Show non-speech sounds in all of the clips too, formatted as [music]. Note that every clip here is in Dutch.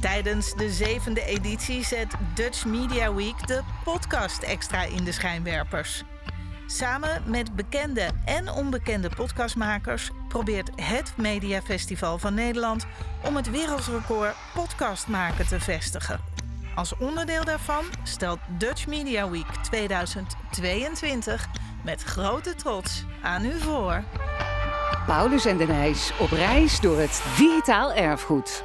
Tijdens de zevende editie zet Dutch Media Week de podcast extra in de schijnwerpers. Samen met bekende en onbekende podcastmakers probeert het Mediafestival van Nederland om het wereldrecord podcast maken te vestigen. Als onderdeel daarvan stelt Dutch Media Week 2022 met grote trots aan u voor. Paulus en de Nijs op reis door het digitaal erfgoed.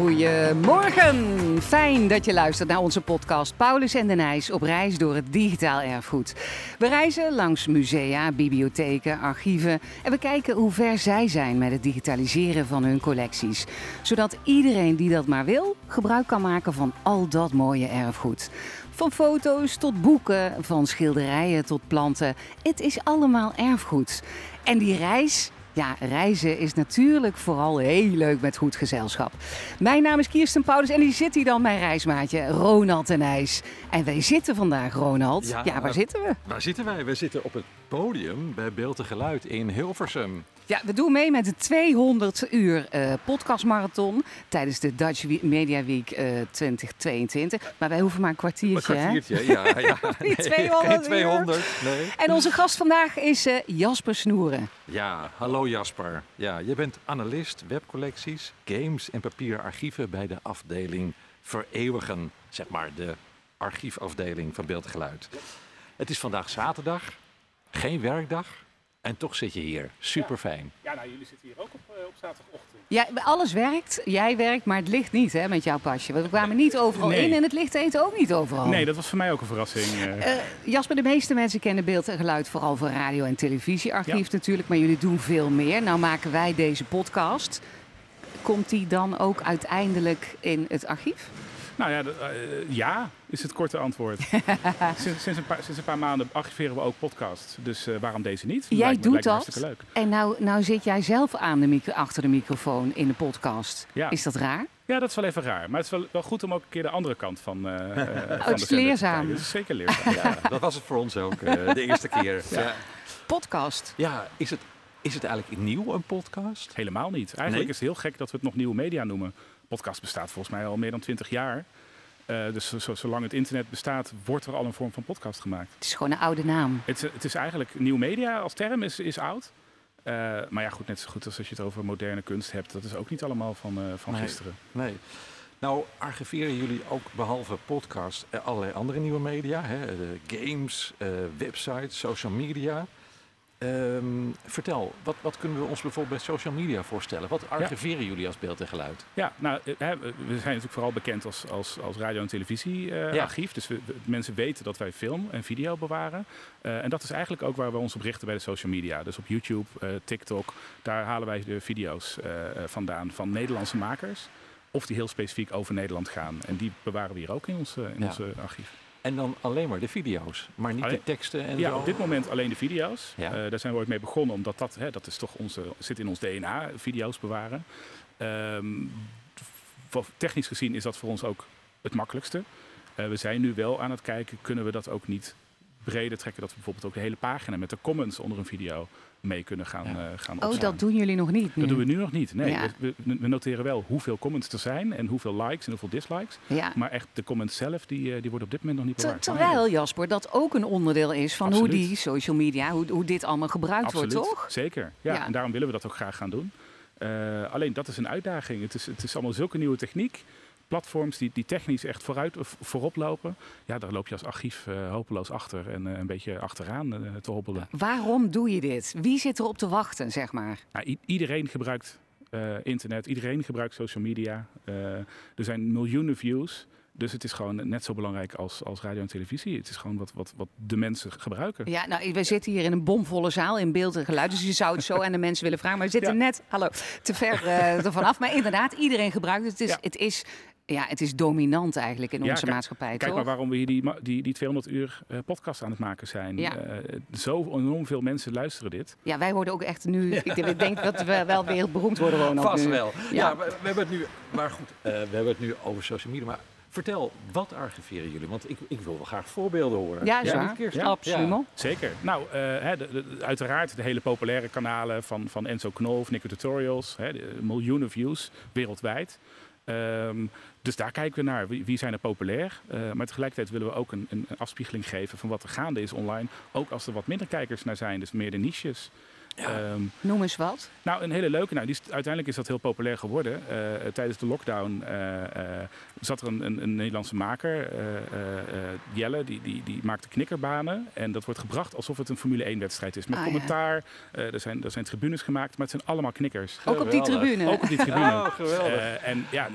Goedemorgen! Fijn dat je luistert naar onze podcast Paulus en de Nijs op reis door het digitaal erfgoed. We reizen langs musea, bibliotheken, archieven en we kijken hoe ver zij zijn met het digitaliseren van hun collecties. Zodat iedereen die dat maar wil gebruik kan maken van al dat mooie erfgoed. Van foto's tot boeken, van schilderijen tot planten. Het is allemaal erfgoed. En die reis ja, reizen is natuurlijk vooral heel leuk met goed gezelschap. Mijn naam is Kirsten Paulus en die zit hier dan mijn reismaatje Ronald en IJs. En wij zitten vandaag, Ronald. Ja, waar zitten we? Waar zitten wij? We zitten op het podium bij Beeld en Geluid in Hilversum. Ja, we doen mee met de 200 uur uh, podcastmarathon tijdens de Dutch Media Week uh, eh, 2022. Maar wij hoeven maar een kwartiertje. Een kwartiertje, ja. ja. [laughs] nee, 200, 200 nee. En onze gast vandaag is uh, Jasper Snoeren. Ja, hallo Jasper. Ja, je bent analist webcollecties, games en papieren archieven bij de afdeling Vereeuwigen. Zeg maar de archiefafdeling van Beeld en Geluid. Het is vandaag zaterdag, geen werkdag. En toch zit je hier. Super fijn. Ja, nou, jullie zitten hier ook op, uh, op zaterdagochtend. Ja, alles werkt. Jij werkt, maar het ligt niet hè, met jouw pasje. We kwamen niet overal in en het licht eten ook niet overal. Nee, dat was voor mij ook een verrassing. Uh, Jasper, de meeste mensen kennen beeld en geluid vooral voor radio- en televisiearchief natuurlijk. Maar jullie doen veel meer. Nou maken wij deze podcast. Komt die dan ook uiteindelijk in het archief? Nou ja, uh, ja, is het korte antwoord. [laughs] sinds, sinds, een paar, sinds, een paar, maanden archiveren we ook podcasts. Dus uh, waarom deze niet? Jij lijkt, doet dat. Leuk. En nou, nou zit jij zelf aan de micro, achter de microfoon in de podcast. Ja. Is dat raar? Ja, dat is wel even raar. Maar het is wel, wel goed om ook een keer de andere kant van, uh, [laughs] oh, het is leerzaam. Het is zeker leerzaam. ja, dat was het voor ons ook, de eerste keer. Ja. Podcast. Ja, is het, is het eigenlijk nieuw, een podcast? Helemaal niet. Eigenlijk nee? is het heel gek dat we het nog nieuwe media noemen. Podcast bestaat volgens mij al meer dan twintig jaar. Uh, dus zolang het internet bestaat, wordt er al een vorm van podcast gemaakt. Het is gewoon een oude naam. Het, het is eigenlijk nieuw media als term is, is oud. Uh, maar ja, goed, net zo goed als als je het over moderne kunst hebt. Dat is ook niet allemaal van, uh, van nee, gisteren. Nee. Nou, archiveren jullie ook behalve podcast allerlei andere nieuwe media? Hè? games, websites, social media. Um, vertel, wat, wat, kunnen we ons bijvoorbeeld bij social media voorstellen? Wat archiveren jullie als beeld en geluid? Ja, nou, we zijn natuurlijk vooral bekend als, als, als radio- en televisiearchief. Uh, Dus we, mensen weten dat wij film en video bewaren. Uh, en dat is eigenlijk ook waar we ons op richten bij de social media. Dus op YouTube, uh, TikTok, daar halen wij de video's vandaan van Nederlandse makers. Of die heel specifiek over Nederland gaan. En die bewaren we hier ook in ons, in ja. ons archief. En dan alleen maar de video's, maar niet de teksten en ja, zo? op dit moment alleen de video's. Ja. Uh, daar zijn we ooit mee begonnen, omdat dat, hè, dat is toch onze, zit in ons DNA, video's bewaren. Um, technisch gezien is dat voor ons ook het makkelijkste. Uh, we zijn nu wel aan het kijken, kunnen we dat ook niet breder trekken? Dat we bijvoorbeeld ook de hele pagina met de comments onder een video mee kunnen gaan, ja. uh, gaan Oh, dat doen jullie nog niet? Nu. Dat doen we nu nog niet. Nee, ja. we, we, noteren wel hoeveel comments er zijn en hoeveel likes en hoeveel dislikes. Ja. Maar echt de comments zelf, die, die worden op dit moment nog niet bewaard. Terwijl, Jasper, dat ook een onderdeel is van Absoluut. hoe die social media, hoe, hoe dit allemaal gebruikt Absoluut. wordt, toch? Zeker, ja, ja. En daarom willen we dat ook graag gaan doen. Uh, alleen dat is een uitdaging. Het is, het is allemaal zulke nieuwe techniek platforms die, die technisch echt vooruit, voorop lopen, ja, daar loop je als archief uh, hopeloos achter en uh, een beetje achteraan uh, te hobbelen. Waarom doe je dit? Wie zit erop te wachten, zeg maar? Nou, iedereen gebruikt internet, iedereen gebruikt social media. er zijn miljoenen views. Dus het is gewoon net zo belangrijk als, als radio en televisie. Het is gewoon wat, wat, wat de mensen gebruiken. Ja, nou, we zitten hier in een bomvolle zaal in beeld en geluid. Dus je zou het zo aan de mensen willen vragen. Maar we zitten ja. net, hallo, te ver uh, ervan af. Maar inderdaad, iedereen gebruikt het. Het is, ja. het is Ja, het is dominant eigenlijk in Ja, onze kijk- maatschappij, Kijk toch? maar waarom we hier die, die, die 200 uur eh, podcast aan het maken zijn. Ja. Eh, zo enorm veel mensen luisteren dit. Ja, wij worden ook echt nu... [laughs] Ik denk- ik denk dat we wel wereldberoemd worden gewoon Vast nu. wel. Ja, Ja. we, we hebben het nu, maar goed, eh, we hebben het nu over social media. Maar vertel, wat archiveren jullie? Want ik, ik wil wel graag voorbeelden horen. Ja, waar. Kirsten? Absoluut. Zeker. Nou, eh, hè, de, de- uiteraard de hele populaire kanalen van, van Enzo Knol, Nico Tutorials. Hè, de- miljoenen views wereldwijd. Ehm, dus daar kijken we naar. Wie, wie zijn er populair? Eh, maar tegelijkertijd willen we ook een, een, afspiegeling geven van wat er gaande is online. Ook als er wat minder kijkers naar zijn, dus meer de niches. Ehm, Noem eens wat. nou, een hele leuke. Nou, die is, uiteindelijk is dat heel populair geworden. Eh, tijdens de lockdown eh, eh, zat er een, een, een Nederlandse maker, eh, eh, eh, Jelle, die, die, die maakte knikkerbanen. En dat wordt gebracht alsof het een Formule 1-wedstrijd is. Met Ah, ja. commentaar, eh, er, zijn, er zijn tribunes gemaakt, maar het zijn allemaal knikkers. Ook op die tribune. Ook op die tribune. [laughs] Oh, geweldig. Eh, en ja,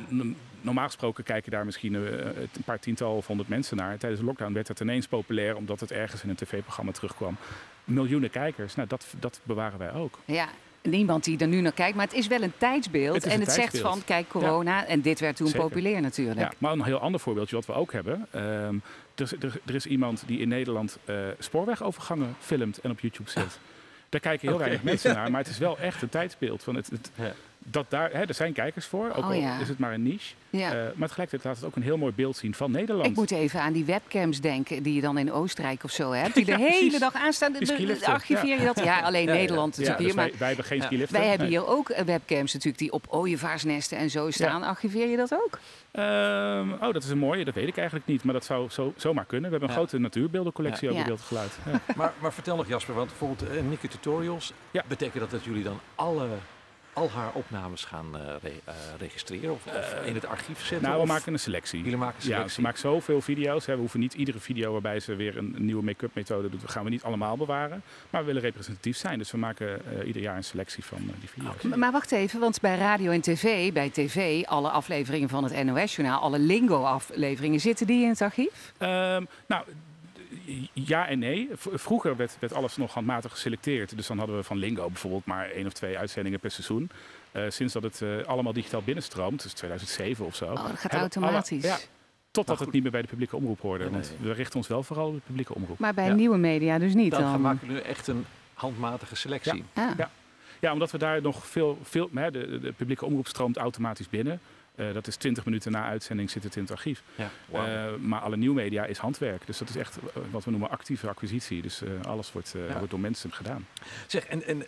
normaal gesproken kijken daar misschien eh, een paar tiental of honderd mensen naar. Tijdens de lockdown werd het ineens populair omdat het ergens in een tv-programma terugkwam. Miljoenen kijkers, nou dat, dat bewaren wij ook. Ja, niemand die er nu naar kijkt. Maar het is wel een tijdsbeeld. Het en het zegt van, kijk, corona. En dit werd toen Zeker. populair natuurlijk. Ja, maar een heel ander voorbeeldje wat we ook hebben. Ehm, er, is- er, er is iemand die in Nederland eh, spoorwegovergangen filmt en op YouTube zet. Daar kijken heel weinig mensen naar, maar het is wel echt een tijdsbeeld. Van het, het- Ja. Dat daar, hè, er zijn kijkers voor, ook Oh, al ja. is het maar een niche. Ja. Eh, maar tegelijkertijd laat het ook een heel mooi beeld zien van Nederland. Ik moet even aan die webcams denken die je dan in Oostenrijk of zo hebt. [laughs] Die de Ja, hele dag aanstaan. De- de- Archiveer je dat? Ja, alleen. [laughs] Nederland ja, natuurlijk dus hier. wij, Maar wij hebben geen skiliften. wij hebben Nee. hier ook eh, webcams natuurlijk die op ooievaarsnesten en zo staan. Archiveer je dat ook? Ehm, oh, dat is een mooie. Dat weet ik eigenlijk niet. Maar dat zou zo, zomaar kunnen. We hebben een Ja. grote natuurbeeldencollectie Ja. over Ja. beeld en geluid. Ja. Maar, maar vertel nog Jasper, want bijvoorbeeld uh, Nikke Tutorials, Ja. betekent dat dat jullie dan alle, al haar opnames gaan eh, re- eh, registreren of, of in het archief zetten? Nou, we of maken een selectie. jullie maken een Ja, selectie? ze maakt zoveel video's. Hè. We hoeven niet iedere video waarbij ze weer een, nieuwe make-up methode doet, dat gaan we niet allemaal bewaren. Maar we willen representatief zijn. Dus we maken eh, ieder jaar een selectie van eh, die video's. Maar wacht even, want bij radio en tv, bij tv, alle afleveringen van het NOS-journaal, alle lingo-afleveringen, zitten die in het archief? Ehm, nou, ja en nee. Vroeger werd, werd alles nog handmatig geselecteerd. Dus dan hadden we van Lingo bijvoorbeeld maar één of twee uitzendingen per seizoen. Eh, sinds dat het eh, allemaal digitaal binnenstroomt, dus 2007 of zo. Oh, dat gaat alle- automatisch. ja, totdat het niet meer bij de publieke omroep hoorde. Nee, Want nee. we richten ons wel vooral op de publieke omroep. Maar bij Ja. nieuwe media dus niet dan, dan? maken jullie echt een handmatige selectie. Ah. Ja. Ja, omdat we daar nog veel... veel hè, de, de publieke omroep stroomt automatisch binnen. Eh, dat is 20 minuten na uitzending zit het in het archief. Ja. Eh, maar alle nieuwmedia is handwerk. Dus dat is echt eh, wat we noemen actieve acquisitie. Dus alles wordt, Ja. wordt door mensen gedaan. zeg, en, en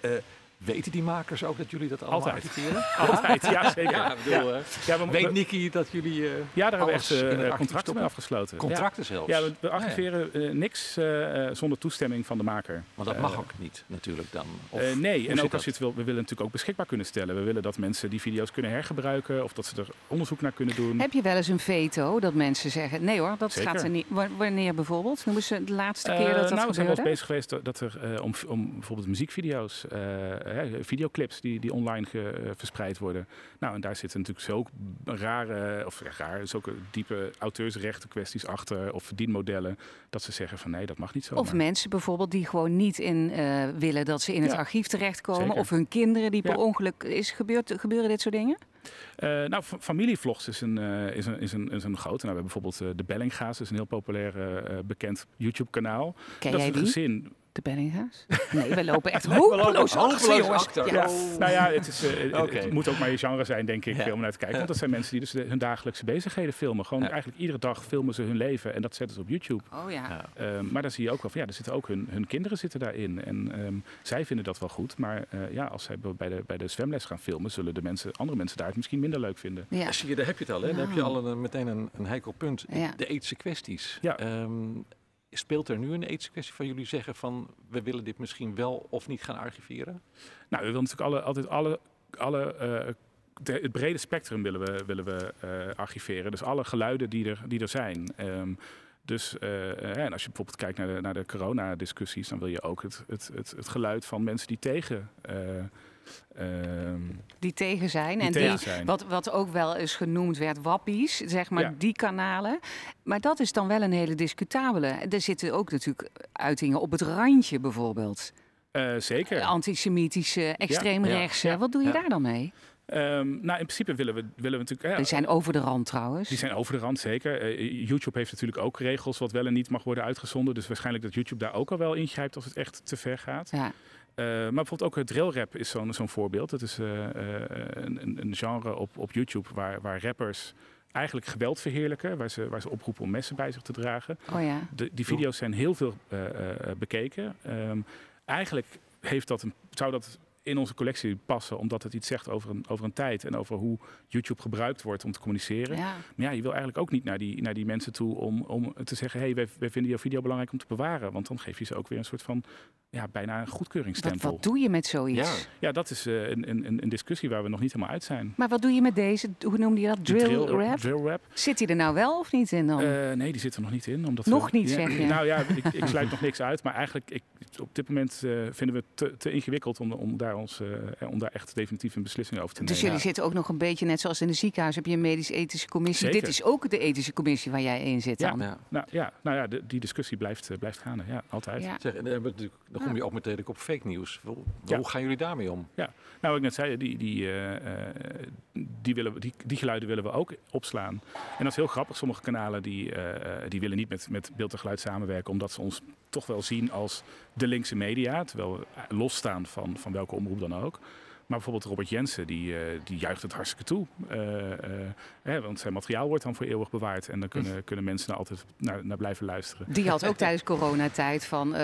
weten die makers ook dat jullie dat allemaal Altijd. [laughs] Altijd, ja zeker. Ja, bedoel, eh, Ja, we, weet we- Nicky dat jullie eh, ja, daar hebben we echt eh, contracten mee afgesloten. contracten zelfs? Ja, we, we ja. archiveren eh, niks eh, eh, zonder toestemming van de maker. Want dat mag ook niet natuurlijk dan. Of, Eh, nee, en ook als je het wil, we willen natuurlijk ook beschikbaar kunnen stellen. We willen dat mensen die video's kunnen hergebruiken of dat ze er onderzoek naar kunnen doen. Heb je wel eens een veto dat mensen zeggen, nee hoor, dat Zeker. gaat er niet. Wa- Wanneer bijvoorbeeld? Noemen ze de laatste keer dat dat nou, we zijn wel eens gebeurde? bezig geweest dat- er om, om bijvoorbeeld muziekvideo's, eh, videoclips die, die online ge- eh, verspreid worden. Nou, en daar zitten natuurlijk zulke rare, of ja, raar, zulke diepe auteursrechten kwesties achter of verdienmodellen, dat ze zeggen van nee, dat mag niet zo. Of mensen bijvoorbeeld die gewoon niet in eh, willen dat ze in het Ja. archief terechtkomen. Zeker. Of hun kinderen die per Ja. ongeluk is gebeurd. Gebeuren dit soort dingen? Eh, nou, fa- familievlogs is een, is een, is een, is een grote. Nou, we hebben bijvoorbeeld de Bellinga's, dat is een heel populair bekend YouTube-kanaal. Ken dat jij is een die? gezin De Bellinga's? [laughs] Nee, we lopen echt hopeloos achter, jongens. achter. Ja. Oh. Nou ja, het, is, eh, het- moet ook maar je genre zijn, denk ik, Ja. om naar te kijken. Want dat zijn mensen die dus de- hun dagelijkse bezigheden filmen. Gewoon Ja. eigenlijk iedere dag filmen ze hun leven en dat zetten ze op YouTube. Oh ja. Ja. Ehm, maar dan zie je ook wel van ja, er zitten ook hun, hun kinderen zitten daarin. En ehm, zij vinden dat wel goed. Maar eh, ja, als zij bij de, bij de zwemles gaan filmen, zullen de mensen, andere mensen daar het misschien minder leuk vinden. ja. Zie je, daar heb je het al. Hè? Dan heb je Nou. al een, meteen een, een heikel punt. Ja. De ethische kwesties. Ja. Ehm, speelt er nu een ethische kwestie van jullie zeggen van... we willen dit misschien wel of niet gaan archiveren? Nou, we willen natuurlijk alle, altijd alle, alle eh, het brede spectrum willen we, willen we eh, archiveren. Dus alle geluiden die er, die er zijn. Ehm, dus eh, en als je bijvoorbeeld kijkt naar de, naar de coronadiscussies, dan wil je ook het, het, het, het geluid van mensen die tegen. Eh, ehm, Die tegen zijn. Die en tegen die, zijn. Wat, wat ook wel eens genoemd werd, wappies, zeg maar, Ja. die kanalen. Maar dat is dan wel een hele discutabele. Er zitten ook natuurlijk uitingen op het randje bijvoorbeeld. eh, zeker. Antisemitische, extreemrechtse. Ja. Wat doe je Ja. daar dan mee? Ehm, nou, in principe willen we, willen we natuurlijk... Die zijn over de rand trouwens. Die zijn over de rand, zeker. Eh, YouTube heeft natuurlijk ook regels wat wel en niet mag worden uitgezonden. Dus waarschijnlijk dat YouTube daar ook al wel ingrijpt als het echt te ver gaat. Ja. Uh, maar bijvoorbeeld ook het drillrap is zo'n zo'n voorbeeld. Dat is uh, een, een, genre op, op YouTube waar, waar rappers eigenlijk geweld verheerlijken, waar ze, waar ze oproepen om messen bij zich te dragen. Oh ja. De, die video's zijn heel veel uh, bekeken. Um, eigenlijk heeft dat een, zou dat in onze collectie passen, omdat het iets zegt over een, over een tijd en over hoe YouTube gebruikt wordt om te communiceren. Ja. Maar ja, je wil eigenlijk ook niet naar die, naar die mensen toe om, om te zeggen: hé, hey, wij, wij vinden jouw video belangrijk om te bewaren. Want dan geef je ze ook weer een soort van ja, bijna een goedkeuringsstempel. Wat, wat doe je met zoiets? Ja, ja dat is uh, een, een, een, discussie waar we nog niet helemaal uit zijn. Maar wat doe je met deze, hoe noemde je dat? Drill, drill rap? Drill rap. Zit hij er nou wel of niet in dan? Uh, nee, die zit er nog niet in. Omdat nog we, niet, ja, zeg je? Nou ja, ik, ik sluit nog niks uit. Maar eigenlijk, ik, op dit moment uh, vinden we het te, te, ingewikkeld om, om, daar ons, om daar echt definitief een beslissing over te nemen. Dus jullie zitten ook nog een beetje, net zoals in de ziekenhuis, heb je een medisch-ethische commissie. Zeker. Dit is ook de ethische commissie waar jij in zit dan? Ja, nou ja, nou ja de, die discussie blijft, blijft gaan. Ja, altijd. Ja. Zeg, en dan, dan kom je ook meteen op fake nieuws. Hoe Ja. gaan jullie daarmee om? Ja, nou wat ik net zei, die, die, uh, uh, die, willen we, die, die geluiden willen we ook opslaan. En dat is heel grappig. Sommige kanalen die, uh, die willen niet met, met beeld en geluid samenwerken, omdat ze ons toch wel zien als de linkse media. Terwijl we losstaan van, van welke omroep dan ook. Maar bijvoorbeeld Robert Jensen, die, uh, die juicht het hartstikke toe. Uh, hè, want zijn materiaal wordt dan voor eeuwig bewaard. En dan kunnen, kunnen mensen er altijd naar, naar blijven luisteren. Die had ook [laughs] tijdens coronatijd van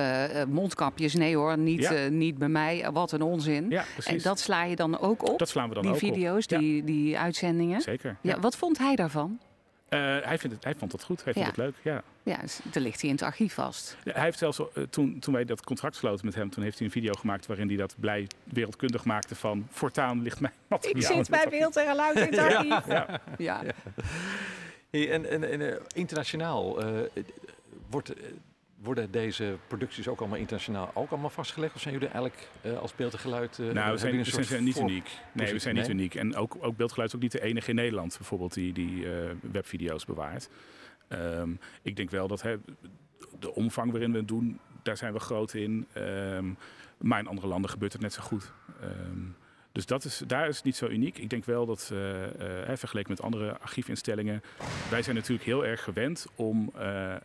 mondkapjes. Nee hoor, niet, Ja. niet bij mij. Wat een onzin. Ja, en dat sla je dan ook op? Dat slaan we dan die ook video's, op. Ja, die, die uitzendingen? zeker. Ja, wat vond hij daarvan? Uh, hij, vindt het, hij vond het goed, hij vindt Ja. het leuk. Ja. Ja, dus dan ligt hij in het archief vast. Ja, Hij heeft zelfs, uh, toen, toen wij dat contract sloten met hem, toen heeft hij een video gemaakt waarin hij dat blij wereldkundig maakte van voortaan ligt mijn materiaal. Ik zit bij beeld en geluid in het archief. Ja. Ja. Hey, en en, en eh, internationaal, eh, wordt, eh, worden deze producties ook allemaal internationaal ook allemaal vastgelegd? Of zijn jullie eigenlijk eh, als beeld en geluid... eh, Nou, we hebben zijn, we niet voor- uniek. Nee, we zijn niet Nee? uniek. En ook, ook beeldgeluid is ook niet de enige in Nederland, bijvoorbeeld, die, die eh, webvideo's bewaart. Ehm, ik denk wel dat de omvang waarin we het doen, daar zijn we groot in. Ehm, maar in andere landen gebeurt het net zo goed. Ehm, dus dat is, daar is het niet zo uniek. Ik denk wel dat, eh, eh, vergeleken met andere archiefinstellingen, wij zijn natuurlijk heel erg gewend om eh,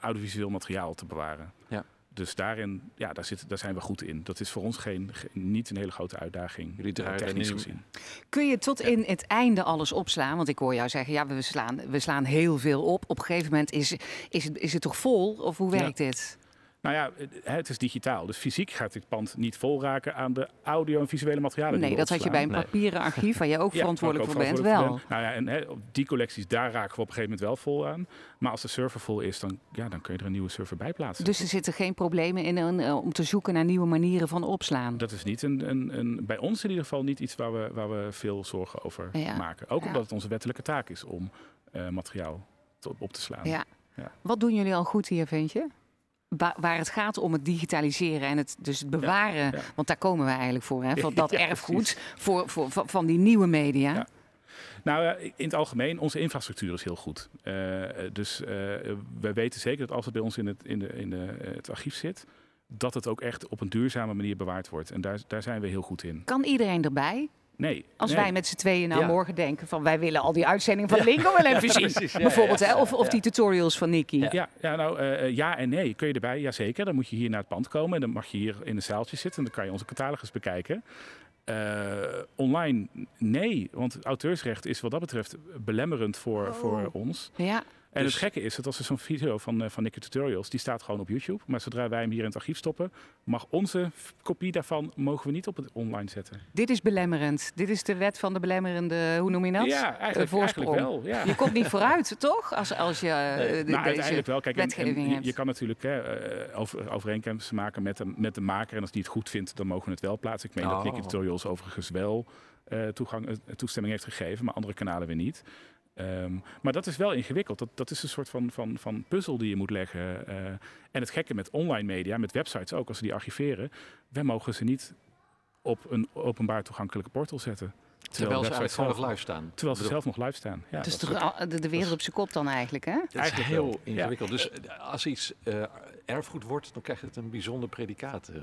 audiovisueel materiaal te bewaren. Ja. Dus daarin, ja, daar, zit, daar zijn we goed in. Dat is voor ons geen, ge- niet een hele grote uitdaging, Jullie draaien eh, technisch gezien. Kun je tot in het einde alles opslaan? Want ik hoor jou zeggen, ja, we slaan, we slaan heel veel op. Op een gegeven moment is, is, het, is het toch vol? Of hoe Ja. werkt dit? Nou ja, het- is digitaal. Dus fysiek gaat dit pand niet vol raken aan de audio- en visuele materialen. Nee, dat had je bij een papieren archief, waar je [laughs] ook Ja, verantwoordelijk voor bent, wel. verantwoordelijk voor ben. Nou ja, en hè, die collecties, daar raken we op een gegeven moment wel vol aan. Maar als de server vol is, dan, ja, dan kun je er een nieuwe server bij plaatsen. Dus er zitten geen problemen in een, eh, om te zoeken naar nieuwe manieren van opslaan. Dat is niet een, een, een, bij ons in ieder geval niet iets waar we, waar we veel zorgen over Ja. maken. Ook Ja. omdat het onze wettelijke taak is om eh, materiaal te- op te slaan. Ja. Wat doen jullie al goed hier, vind je? Waar het gaat om het digitaliseren en het, dus het bewaren, ja. want daar komen we eigenlijk voor, hè, [laughs] van dat erfgoed voor, voor, van, die nieuwe media. Nou, ja, in het algemeen, onze infrastructuur is heel goed. Eh, dus eh, we weten zeker dat als het bij ons in het, in de, in de, eh, het archief zit, dat het ook echt op een duurzame manier bewaard wordt. En daar, daar zijn we heel goed in. Kan iedereen erbij? Nee. Als nee. wij met z'n tweeën nou Ja. morgen denken van wij willen al die uitzendingen van Lingo wel [laughs] even zien. Precies, ja, Bijvoorbeeld, ja, hè? Of, of ja. die tutorials van Nicky. Ja, ja, nou eh, eh, ja en nee. Kun je erbij? Jazeker. Dan moet je hier naar het pand komen. En dan mag je hier in een zaaltje zitten. En dan kan je onze catalogus bekijken. Eh, online nee. Want auteursrecht is wat dat betreft belemmerend voor, Oh. voor ons. Ja. En Dus- het gekke is dat als er zo'n video van, eh, van Nicky Tutorials, die staat gewoon op YouTube. Maar zodra wij hem hier in het archief stoppen, mag onze kopie daarvan mogen we niet op het online zetten. Dit is belemmerend. Dit is de wet van de belemmerende, hoe noem je dat? Ja, eigenlijk, wel. Ja. Je komt niet vooruit, [laughs] toch? Als, als je eh, de- nou, deze uiteindelijk wel. Kijk, en- en wetgeving je, hebt. je kan natuurlijk hè, eh, over, overeenkomsten maken met de, met de maker. En als die het goed vindt, dan mogen we het wel plaatsen. Ik meen dat Oh. Nicky Tutorials overigens wel toegang, toestemming heeft gegeven, maar andere kanalen weer niet. Ehm, maar dat is wel ingewikkeld. Dat, dat is een soort van, van, van puzzel die je moet leggen. eh. en het gekke met online media, met websites ook, als ze die archiveren, wij mogen ze niet op een openbaar toegankelijke portal zetten. Terwijl ze eigenlijk gewoon zelf- live staan. Terwijl ze zelf nog live staan. Ja, dus dat toch is- al- de, de wereld op zijn kop dan eigenlijk, hè? Het is Eigenlijk heel wel, ja. ingewikkeld. Dus eh, als iets eh, erfgoed wordt, dan krijgt het een bijzonder predicaat. [laughs]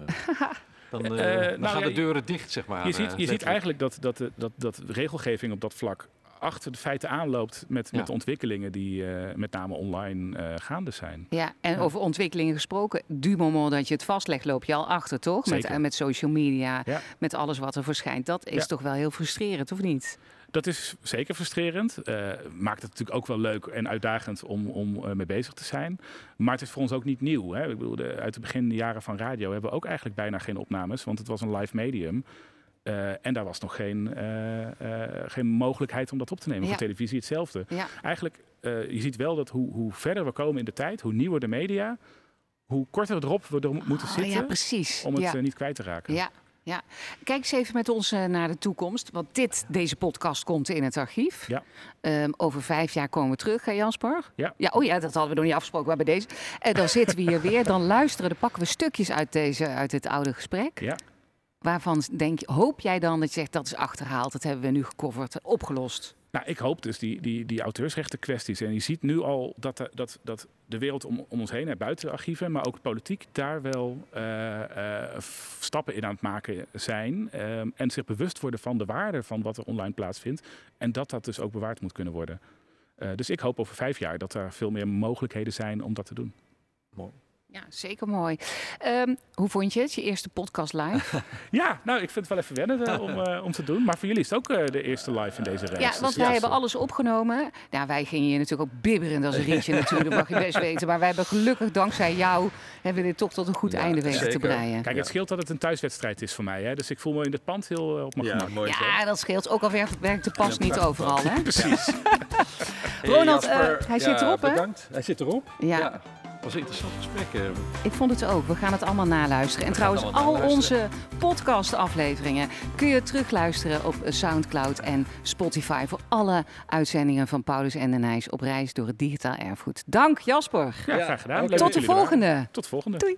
Dan, uh, nou, gaan de deuren dicht, zeg maar. Je ziet, je ziet eigenlijk dat, dat, dat, dat regelgeving op dat vlak achter de feiten aanloopt met, met de ontwikkelingen die uh, met name online uh, gaande zijn. Ja, en ja. over ontwikkelingen gesproken, du moment dat je het vastlegt, loop je al achter, toch? Met, uh, met social media, ja. met alles wat er verschijnt. Dat is toch wel heel frustrerend, of niet? Dat is zeker frustrerend. maakt het natuurlijk ook wel leuk en uitdagend om, om mee bezig te zijn. Maar het is voor ons ook niet nieuw. Hè? Ik bedoel, de, uit de beginjaren van radio hebben we ook eigenlijk bijna geen opnames, want het was een live medium. Uh, en daar was nog geen, uh, uh, geen mogelijkheid om dat op te nemen. Ja. Voor televisie hetzelfde. Ja. Eigenlijk, je ziet wel dat hoe, hoe, verder we komen in de tijd, hoe nieuwer de media, hoe korter erop we er moeten oh, zitten ja, precies. om het niet kwijt te raken. Ja. Ja, kijk eens even met ons naar de toekomst. Want dit, deze podcast komt in het archief. Ja. Um, over vijf jaar komen we terug, hè Jansper? Ja. ja. Oh ja, dat hadden we nog niet afgesproken, maar bij deze. En dan zitten we hier weer. Dan luisteren, dan pakken we stukjes uit, deze, uit dit oude gesprek. Ja. Waarvan denk, hoop jij dan dat je zegt dat is achterhaald, dat hebben we nu gecoverd, opgelost? Nou, ik hoop dus die, die, die auteursrechten kwesties. En je ziet nu al dat de, dat, dat de wereld om, om ons heen, hè, buiten de archieven, maar ook de politiek, daar wel uh, uh, stappen in aan het maken zijn. Uh, en zich bewust worden van de waarde van wat er online plaatsvindt. En dat dat dus ook bewaard moet kunnen worden. dus ik hoop over vijf jaar dat er veel meer mogelijkheden zijn om dat te doen. Mooi. Ja, zeker mooi. Um, hoe vond je het, je eerste podcast live? [laughs] ja, nou, ik vind het wel even wennen uh, om, uh, om te doen. Maar voor jullie is het ook uh, de eerste live in deze reeks. Ja, want dus wij ja, hebben alles opgenomen. Nou, wij gingen hier natuurlijk ook bibberend als een rietje natuurlijk, mag je best [laughs] weten. Maar wij hebben gelukkig, dankzij jou, hebben we dit toch tot een goed ja, einde weten te breien. Kijk, het scheelt dat het een thuiswedstrijd is voor mij. Hè? Dus ik voel me in het pand heel op mijn ja, gemak. Mooi, ja, dat scheelt. Ook al werkt, werkt de pas niet overal, hè? [laughs] Precies. Ronald, hij zit erop, hè? Bedankt. Hij zit erop. ja. Dat was een interessant gesprek. Ik vond het ook. We gaan het allemaal naluisteren. En trouwens, al onze podcast-afleveringen kun je terugluisteren op Soundcloud en Spotify voor alle uitzendingen van Paulus en de Nijs op reis door het digitaal erfgoed. Dank Jasper. Ja, graag gedaan. Tot de volgende. Tot de volgende. Doei.